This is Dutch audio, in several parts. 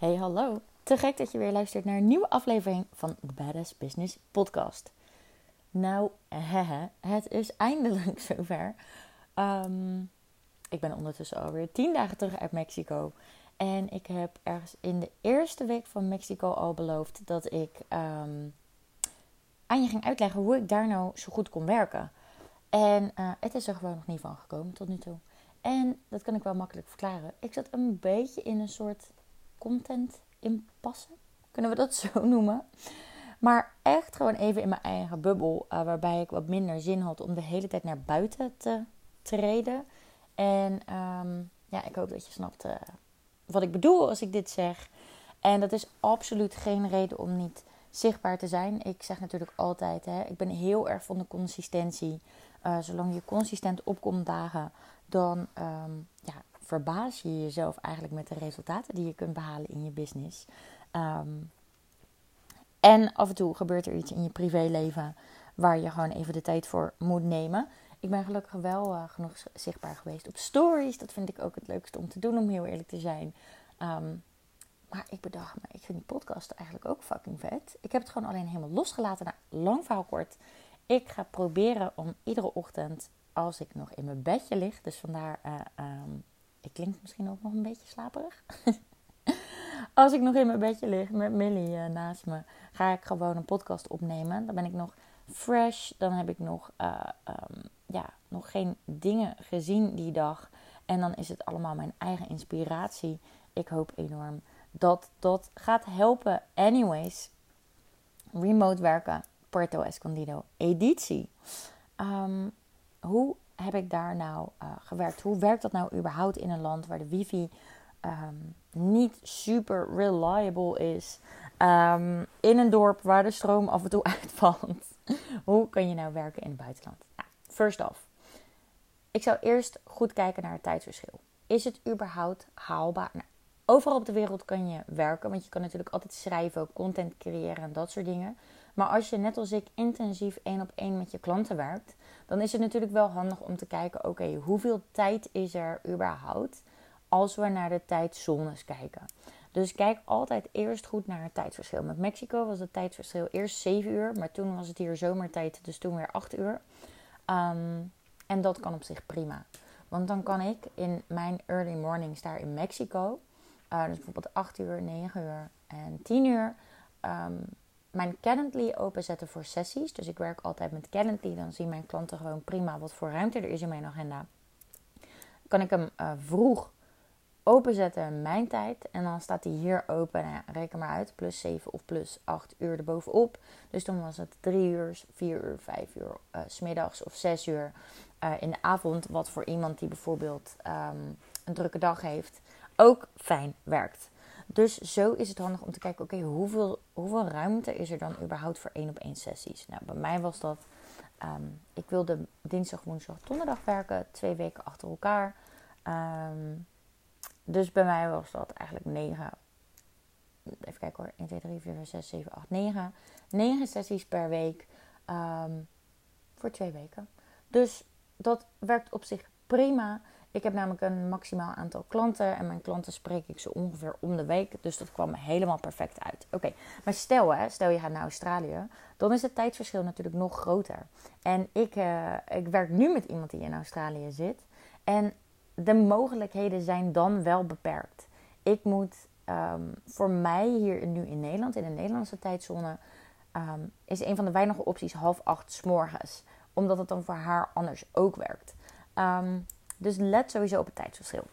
Hey, hallo. Te gek dat je weer luistert naar een nieuwe aflevering van de Badass Business Podcast. Nou, het is eindelijk zover. Um, ik ben ondertussen alweer tien dagen terug uit Mexico. En ik heb ergens in de eerste week van Mexico al beloofd dat ik um, aan je ging uitleggen hoe ik daar nou zo goed kon werken. En uh, het is er gewoon nog niet van gekomen tot nu toe. En dat kan ik wel makkelijk verklaren. Ik zat een beetje in een soort content inpassen. Kunnen we dat zo noemen? Maar echt gewoon even in mijn eigen bubbel. Uh, waarbij ik wat minder zin had om de hele tijd naar buiten te treden. En um, ja, ik hoop dat je snapt uh, wat ik bedoel als ik dit zeg. En dat is absoluut geen reden om niet zichtbaar te zijn. Ik zeg natuurlijk altijd, hè, ik ben heel erg van de consistentie. Uh, zolang je consistent opkomt dagen, dan um, ja, verbaas je jezelf eigenlijk met de resultaten die je kunt behalen in je business. Um, en af en toe gebeurt er iets in je privéleven waar je gewoon even de tijd voor moet nemen. Ik ben gelukkig wel uh, genoeg zichtbaar geweest op stories. Dat vind ik ook het leukste om te doen, om heel eerlijk te zijn. Um, maar ik bedacht me, ik vind die podcast eigenlijk ook fucking vet. Ik heb het gewoon alleen helemaal losgelaten. Nou, lang verhaal kort. Ik ga proberen om iedere ochtend, als ik nog in mijn bedje lig, dus vandaar, uh, um, ik klink misschien ook nog een beetje slaperig. als ik nog in mijn bedje lig met Millie uh, naast me, ga ik gewoon een podcast opnemen. Dan ben ik nog fresh. Dan heb ik nog, uh, um, ja, nog geen dingen gezien die dag. En dan is het allemaal mijn eigen inspiratie. Ik hoop enorm dat dat gaat helpen. Anyways, remote werken, Puerto Escondido editie. Um, hoe heb ik daar nou uh, gewerkt? Hoe werkt dat nou überhaupt in een land waar de wifi um, niet super reliable is? Um, in een dorp waar de stroom af en toe uitvalt. Hoe kan je nou werken in het buitenland? Nou, first off. Ik zou eerst goed kijken naar het tijdsverschil. Is het überhaupt haalbaar? Nou, overal op de wereld kan je werken. Want je kan natuurlijk altijd schrijven, content creëren en dat soort dingen. Maar als je net als ik intensief één op één met je klanten werkt, dan is het natuurlijk wel handig om te kijken: oké, hoeveel tijd is er überhaupt als we naar de tijdzones kijken? Dus kijk altijd eerst goed naar het tijdsverschil. Met Mexico was het tijdsverschil eerst 7 uur, maar toen was het hier zomertijd, dus toen weer 8 uur. Um, en dat kan op zich prima. Want dan kan ik in mijn early mornings daar in Mexico, uh, dus bijvoorbeeld 8 uur, 9 uur en 10 uur, um, mijn Calendly openzetten voor sessies. Dus ik werk altijd met Calendly. Dan zien mijn klanten gewoon prima wat voor ruimte er is in mijn agenda. Kan ik hem uh, vroeg openzetten mijn tijd. En dan staat hij hier open. Nou ja, reken maar uit. Plus 7 of plus 8 uur erbovenop. Dus dan was het 3 uur, 4 uur, 5 uur. Uh, smiddags of 6 uur uh, in de avond. Wat voor iemand die bijvoorbeeld um, een drukke dag heeft. Ook fijn werkt. Dus zo is het handig om te kijken, oké, hoeveel, hoeveel ruimte is er dan überhaupt voor één op één sessies? Nou, bij mij was dat, um, ik wilde dinsdag, woensdag, donderdag werken, twee weken achter elkaar. Um, dus bij mij was dat eigenlijk 9, even kijken hoor, 1, 2, 3, 4, 5, 6, 7, 8, 9. 9 sessies per week um, voor twee weken. Dus dat werkt op zich prima. Ik heb namelijk een maximaal aantal klanten en mijn klanten spreek ik zo ongeveer om de week. Dus dat kwam helemaal perfect uit. Oké, maar stel, hè, stel je gaat naar Australië, dan is het tijdsverschil natuurlijk nog groter. En ik, uh, ik werk nu met iemand die in Australië zit. En de mogelijkheden zijn dan wel beperkt. Ik moet um, voor mij hier nu in Nederland, in de Nederlandse tijdzone, um, is een van de weinige opties half acht s morgens. Omdat het dan voor haar anders ook werkt. Um, dus let sowieso op het tijdsverschil.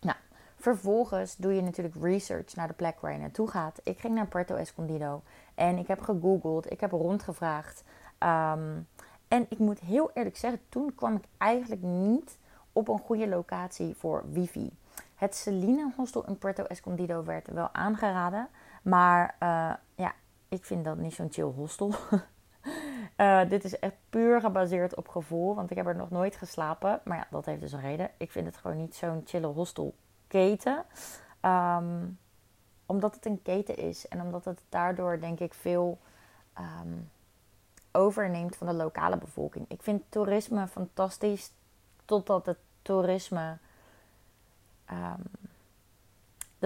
Nou, vervolgens doe je natuurlijk research naar de plek waar je naartoe gaat. Ik ging naar Puerto Escondido en ik heb gegoogeld, ik heb rondgevraagd. Um, en ik moet heel eerlijk zeggen, toen kwam ik eigenlijk niet op een goede locatie voor wifi. Het Celine Hostel in Puerto Escondido werd wel aangeraden. Maar uh, ja, ik vind dat niet zo'n chill hostel. uh, dit is echt puur gebaseerd op gevoel. Want ik heb er nog nooit geslapen. Maar ja, dat heeft dus een reden. Ik vind het gewoon niet zo'n chille hostelketen. Um, omdat het een keten is. En omdat het daardoor denk ik veel um, overneemt van de lokale bevolking. Ik vind toerisme fantastisch. Totdat het toerisme um,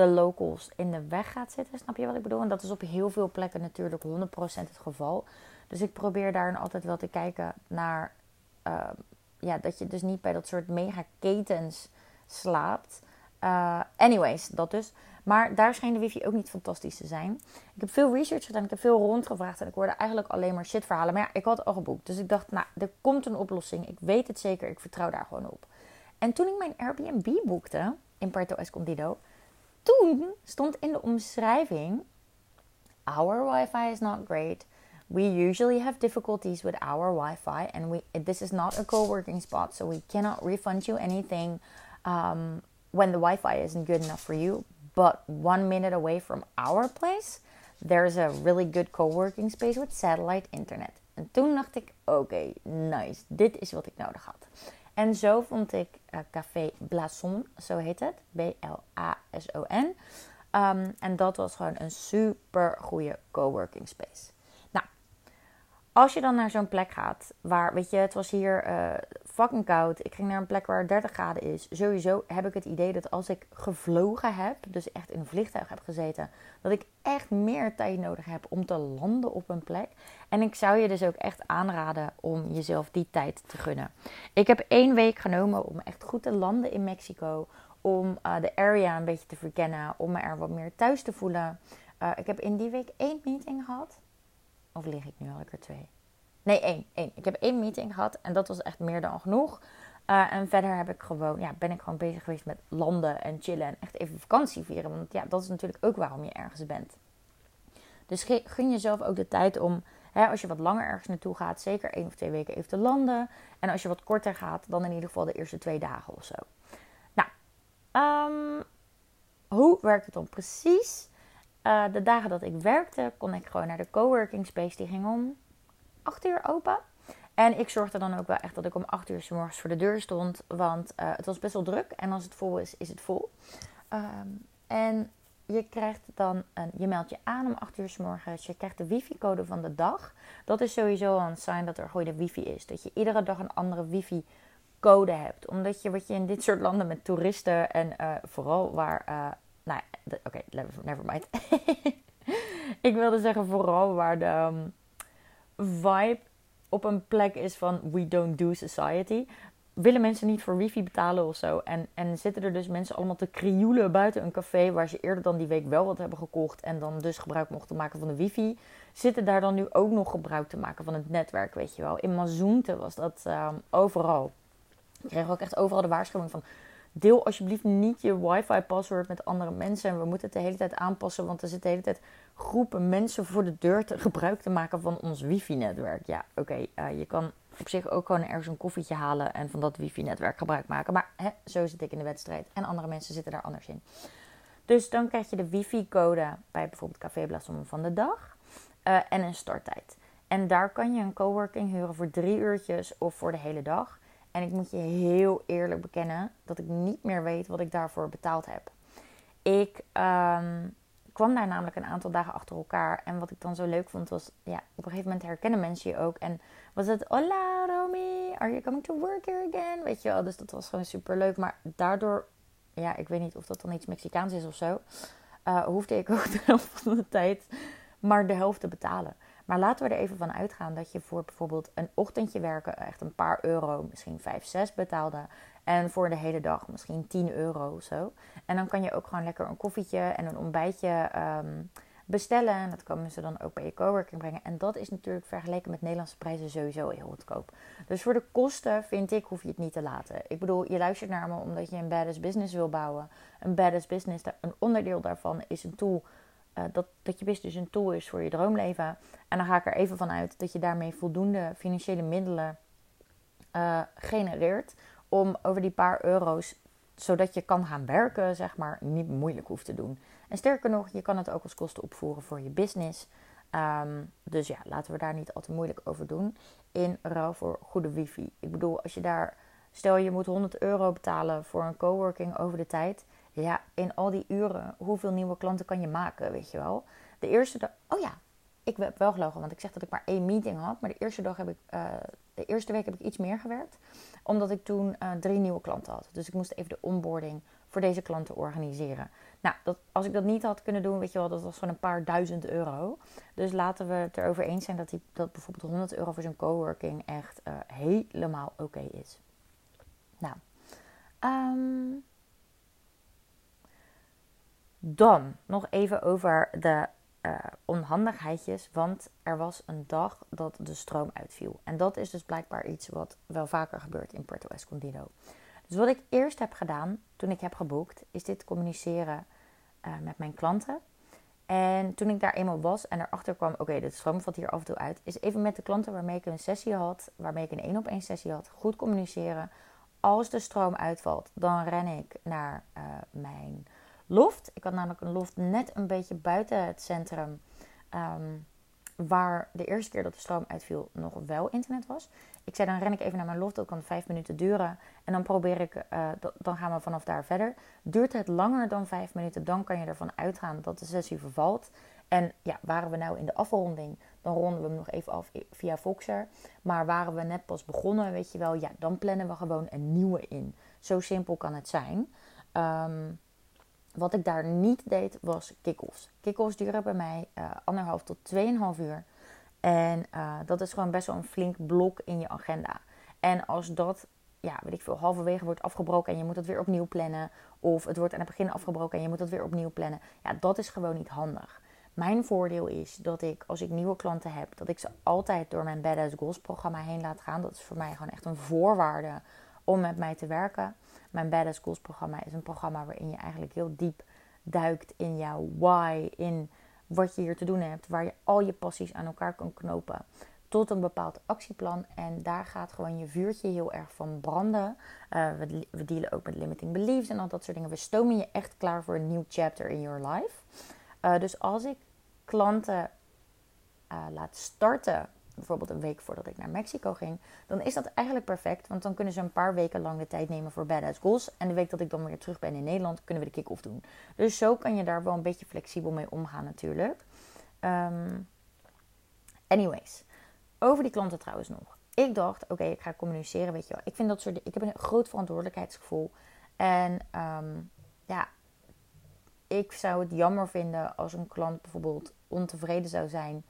de locals in de weg gaat zitten. Snap je wat ik bedoel? En dat is op heel veel plekken natuurlijk 100% het geval. Dus ik probeer daar altijd wel te kijken naar. Ehm, ja, dat je dus niet bij dat soort mega ketens slaapt. Uh, anyways, dat dus. Maar daar scheen de wifi ook niet fantastisch te zijn. Ik heb veel research gedaan, ik heb veel rondgevraagd en ik hoorde eigenlijk alleen maar shit verhalen. Maar ja, ik had al geboekt. Dus ik dacht, nou, er komt een oplossing. Ik weet het zeker, ik vertrouw daar gewoon op. En toen ik mijn Airbnb boekte in Puerto Escondido, toen stond in de omschrijving: Our Wi-Fi is not great. We usually have difficulties with our Wi-Fi, and we this is not a co-working spot, so we cannot refund you anything um, when the Wi-Fi isn't good enough for you. But one minute away from our place, there's a really good co-working space with satellite internet. En toen dacht ik, oké, nice, dit is wat ik nodig had. En zo vond ik uh, Café Blason, zo heet het, B-L-A-S-O-N. Um, en dat was gewoon een super goede coworking space. Nou, als je dan naar zo'n plek gaat, waar, weet je, het was hier uh, fucking koud. Ik ging naar een plek waar het 30 graden is. Sowieso heb ik het idee dat als ik gevlogen heb, dus echt in een vliegtuig heb gezeten, dat ik echt meer tijd nodig heb om te landen op een plek. En ik zou je dus ook echt aanraden om jezelf die tijd te gunnen. Ik heb één week genomen om echt goed te landen in Mexico. Om uh, de area een beetje te verkennen. Om me er wat meer thuis te voelen. Uh, ik heb in die week één meeting gehad. Of lig ik nu al er twee? Nee, één, één. Ik heb één meeting gehad en dat was echt meer dan genoeg. Uh, en verder heb ik gewoon, ja, ben ik gewoon bezig geweest met landen en chillen en echt even vakantie vieren. Want ja, dat is natuurlijk ook waarom je ergens bent. Dus gun jezelf ook de tijd om, hè, als je wat langer ergens naartoe gaat, zeker één of twee weken even te landen. En als je wat korter gaat, dan in ieder geval de eerste twee dagen of zo. Nou, um, hoe werkt het dan precies? Uh, de dagen dat ik werkte, kon ik gewoon naar de coworking space. Die ging om 8 uur open. En ik zorgde dan ook wel echt dat ik om 8 uur s morgens voor de deur stond. Want uh, het was best wel druk. En als het vol is, is het vol. Um, en je krijgt dan een, je meldt je aan om 8 uur s morgens. Je krijgt de wifi-code van de dag. Dat is sowieso een sign dat er goede wifi is. Dat je iedere dag een andere wifi-code hebt. Omdat je wat je in dit soort landen met toeristen en uh, vooral waar. Uh, nou, oké, never mind. ik wilde zeggen vooral waar de. Um, vibe op een plek is van we don't do society. Willen mensen niet voor wifi betalen of zo? En, en zitten er dus mensen allemaal te krioelen buiten een café waar ze eerder dan die week wel wat hebben gekocht en dan dus gebruik mochten maken van de wifi? Zitten daar dan nu ook nog gebruik te maken van het netwerk, weet je wel? In Mazoente was dat um, overal. Ik kreeg ook echt overal de waarschuwing van deel alsjeblieft niet je wifi-password met andere mensen. En we moeten het de hele tijd aanpassen, want er zitten de hele tijd groepen mensen voor de deur te gebruik te maken van ons wifi-netwerk. Ja, oké, uh, je kan op zich ook gewoon ergens een koffietje halen en van dat wifi-netwerk gebruik maken. Maar hè, zo zit ik in de wedstrijd en andere mensen zitten daar anders in. Dus dan krijg je de wifi-code bij bijvoorbeeld Café Blasson van de dag uh, en een starttijd. En daar kan je een coworking huren voor drie uurtjes of voor de hele dag. En ik moet je heel eerlijk bekennen dat ik niet meer weet wat ik daarvoor betaald heb. Ik um, kwam daar namelijk een aantal dagen achter elkaar. En wat ik dan zo leuk vond was, ja, op een gegeven moment herkennen mensen je ook. En was het, hola Romy, are you coming to work here again? Weet je wel, dus dat was gewoon super leuk. Maar daardoor, ja, ik weet niet of dat dan iets Mexicaans is of zo. Uh, hoefde ik ook de helft van de tijd maar de helft te betalen. Maar laten we er even van uitgaan dat je voor bijvoorbeeld een ochtendje werken echt een paar euro, misschien 5, 6 betaalde. En voor de hele dag misschien 10 euro of zo. En dan kan je ook gewoon lekker een koffietje en een ontbijtje um, bestellen. En dat komen ze dan ook bij je coworking brengen. En dat is natuurlijk vergeleken met Nederlandse prijzen sowieso heel goedkoop. Dus voor de kosten vind ik hoef je het niet te laten. Ik bedoel, je luistert naar me omdat je een badass business wil bouwen. Een badass business, een onderdeel daarvan is een tool uh, dat, dat je business een tool is voor je droomleven. En dan ga ik er even vanuit dat je daarmee voldoende financiële middelen uh, genereert om over die paar euro's, zodat je kan gaan werken, zeg maar, niet moeilijk hoeft te doen. En sterker nog, je kan het ook als kosten opvoeren voor je business. Um, dus ja, laten we daar niet al te moeilijk over doen. In ruil voor goede wifi. Ik bedoel, als je daar, stel je moet 100 euro betalen voor een coworking over de tijd ja, in al die uren, hoeveel nieuwe klanten kan je maken, weet je wel? De eerste dag, oh ja, ik heb wel gelogen, want ik zeg dat ik maar één meeting had. Maar de eerste dag heb ik, uh, de eerste week heb ik iets meer gewerkt. Omdat ik toen uh, drie nieuwe klanten had. Dus ik moest even de onboarding voor deze klant te organiseren. Nou, dat, als ik dat niet had kunnen doen, weet je wel, dat was gewoon een paar duizend euro. Dus laten we het erover eens zijn dat, die, dat bijvoorbeeld 100 euro voor zo'n coworking echt uh, helemaal oké is. Nou, um, dan nog even over de uh, onhandigheidjes. Want er was een dag dat de stroom uitviel. En dat is dus blijkbaar iets wat wel vaker gebeurt in Puerto Escondido. Dus wat ik eerst heb gedaan toen ik heb geboekt, is dit communiceren uh, met mijn klanten. En toen ik daar eenmaal was en erachter kwam, oké, de stroom valt hier af en toe uit, is even met de klanten waarmee ik een sessie had, waarmee ik een één op één sessie had, goed communiceren. Als de stroom uitvalt, dan ren ik naar uh, mijn loft. Ik had namelijk een loft net een beetje buiten het centrum. Um, waar de eerste keer dat de stroom uitviel nog wel internet was. Ik zei dan ren ik even naar mijn loft, dat kan vijf minuten duren. En dan probeer ik, uh, dan gaan we vanaf daar verder. Duurt het langer dan vijf minuten, dan kan je ervan uitgaan dat de sessie vervalt. En ja, waren we nou in de afronding, dan ronden we hem nog even af via Voxer. Maar waren we net pas begonnen, weet je wel, ja, dan plannen we gewoon een nieuwe in. Zo simpel kan het zijn. Um, wat ik daar niet deed was kick-offs. Kick-offs duren bij mij uh, anderhalf tot 2,5 uur. En uh, dat is gewoon best wel een flink blok in je agenda. En als dat, ja, weet ik veel, halverwege wordt afgebroken en je moet het weer opnieuw plannen. Of het wordt aan het begin afgebroken en je moet het weer opnieuw plannen. Ja, dat is gewoon niet handig. Mijn voordeel is dat ik, als ik nieuwe klanten heb, dat ik ze altijd door mijn Badass Goals programma heen laat gaan. Dat is voor mij gewoon echt een voorwaarde om met mij te werken. Mijn Badass Schools programma is een programma waarin je eigenlijk heel diep duikt in jouw why, in wat je hier te doen hebt, waar je al je passies aan elkaar kan knopen tot een bepaald actieplan. En daar gaat gewoon je vuurtje heel erg van branden. Uh, we, dealen ook met limiting beliefs en al dat soort dingen. We stomen je echt klaar voor een nieuw chapter in your life. Uh, dus als ik klanten uh, laat starten bijvoorbeeld een week voordat ik naar Mexico ging, dan is dat eigenlijk perfect. Want dan kunnen ze een paar weken lang de tijd nemen voor Badass Goals. En de week dat ik dan weer terug ben in Nederland, kunnen we de kick-off doen. Dus zo kan je daar wel een beetje flexibel mee omgaan natuurlijk. Um, anyways, over die klanten trouwens nog. Ik dacht, oké, ik ga communiceren, weet je wel. Ik vind dat soort, ik heb een groot verantwoordelijkheidsgevoel. En um, ja, ik zou het jammer vinden als een klant bijvoorbeeld ontevreden zou zijn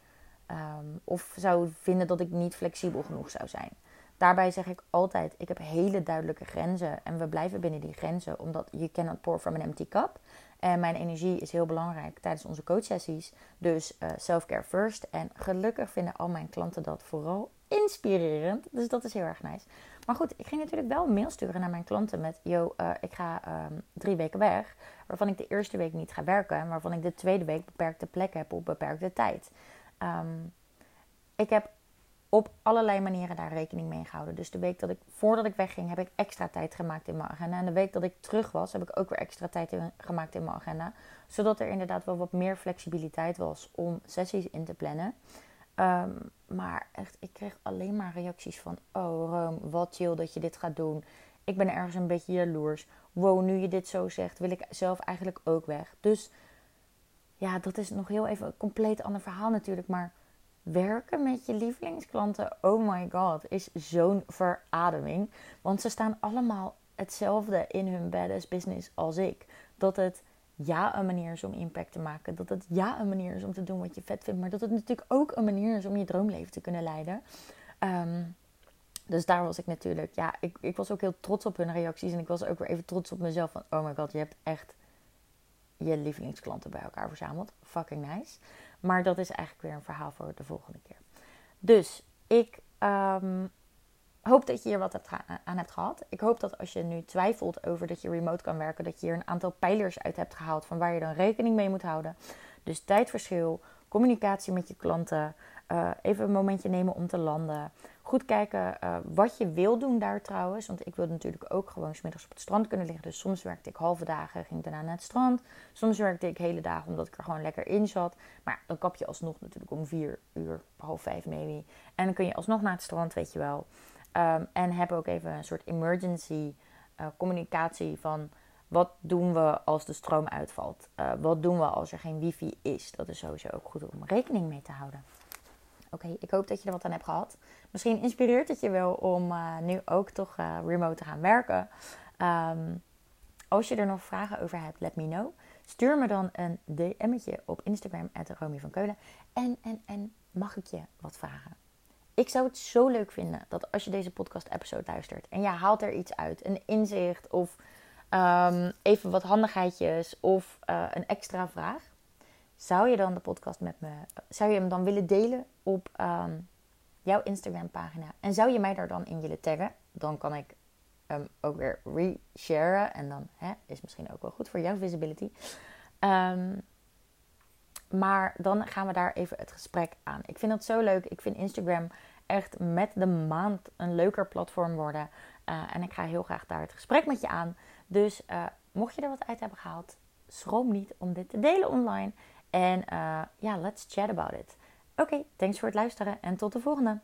Um, of zou vinden dat ik niet flexibel genoeg zou zijn. Daarbij zeg ik altijd: ik heb hele duidelijke grenzen en we blijven binnen die grenzen, omdat je cannot pour from an empty cup. En mijn energie is heel belangrijk tijdens onze coachsessies. Dus uh, self-care first. En gelukkig vinden al mijn klanten dat vooral inspirerend. Dus dat is heel erg nice. Maar goed, ik ging natuurlijk wel een mail sturen naar mijn klanten met: Yo, uh, ik ga um, drie weken weg. Waarvan ik de eerste week niet ga werken. En waarvan ik de tweede week beperkte plek heb op beperkte tijd. Um, ik heb op allerlei manieren daar rekening mee gehouden. Dus de week dat ik, voordat ik wegging, heb ik extra tijd gemaakt in mijn agenda. En de week dat ik terug was, heb ik ook weer extra tijd gemaakt in mijn agenda. Zodat er inderdaad wel wat meer flexibiliteit was om sessies in te plannen. Um, maar echt, ik kreeg alleen maar reacties van: Oh, Rome, wat chill dat je dit gaat doen. Ik ben ergens een beetje jaloers. Wow, nu je dit zo zegt, wil ik zelf eigenlijk ook weg. Dus ja, dat is nog heel even een compleet ander verhaal natuurlijk. Maar werken met je lievelingsklanten, oh my god, is zo'n verademing. Want ze staan allemaal hetzelfde in hun badass business als ik. Dat het ja een manier is om impact te maken. Dat het ja een manier is om te doen wat je vet vindt. Maar dat het natuurlijk ook een manier is om je droomleven te kunnen leiden. Um, dus daar was ik natuurlijk, ja, ik, ik was ook heel trots op hun reacties. En ik was ook weer even trots op mezelf. Van, oh my god, je hebt echt je lievelingsklanten bij elkaar verzameld. Fucking nice. Maar dat is eigenlijk weer een verhaal voor de volgende keer. Dus ik um, hoop dat je hier wat aan hebt gehad. Ik hoop dat als je nu twijfelt over dat je remote kan werken, dat je hier een aantal pijlers uit hebt gehaald van waar je dan rekening mee moet houden. Dus tijdverschil, communicatie met je klanten, uh, even een momentje nemen om te landen. Goed kijken uh, wat je wil doen daar trouwens. Want ik wil natuurlijk ook gewoon smiddags op het strand kunnen liggen. Dus soms werkte ik halve dagen, ging daarna naar het strand. Soms werkte ik hele dagen omdat ik er gewoon lekker in zat. Maar dan kap je alsnog natuurlijk om vier uur, half vijf maybe. En dan kun je alsnog naar het strand, weet je wel. Um, en heb ook even een soort emergency uh, communicatie van... Wat doen we als de stroom uitvalt? Uh, wat doen we als er geen wifi is? Dat is sowieso ook goed om rekening mee te houden. Oké, ik hoop dat je er wat aan hebt gehad. Misschien inspireert het je wel om uh, nu ook toch uh, remote te gaan werken. Um, als je er nog vragen over hebt, let me know. Stuur me dan een DM'tje op Instagram, Romy van Keulen. En, en, en mag ik je wat vragen? Ik zou het zo leuk vinden dat als je deze podcast-episode luistert en je haalt er iets uit, een inzicht of um, even wat handigheidjes of uh, een extra vraag, zou je dan de podcast met me, zou je hem dan willen delen op um, jouw Instagram-pagina en zou je mij daar dan in willen taggen? Dan kan ik hem ook weer resharen en dan hè, is misschien ook wel goed voor jouw visibility. Um, maar dan gaan we daar even het gesprek aan. Ik vind dat zo leuk. Ik vind Instagram echt met de maand een leuker platform worden. Uh, en ik ga heel graag daar het gesprek met je aan. Dus uh, mocht je er wat uit hebben gehaald, schroom niet om dit te delen online. En uh, ja, let's chat about it. Oké, thanks voor het luisteren en tot de volgende.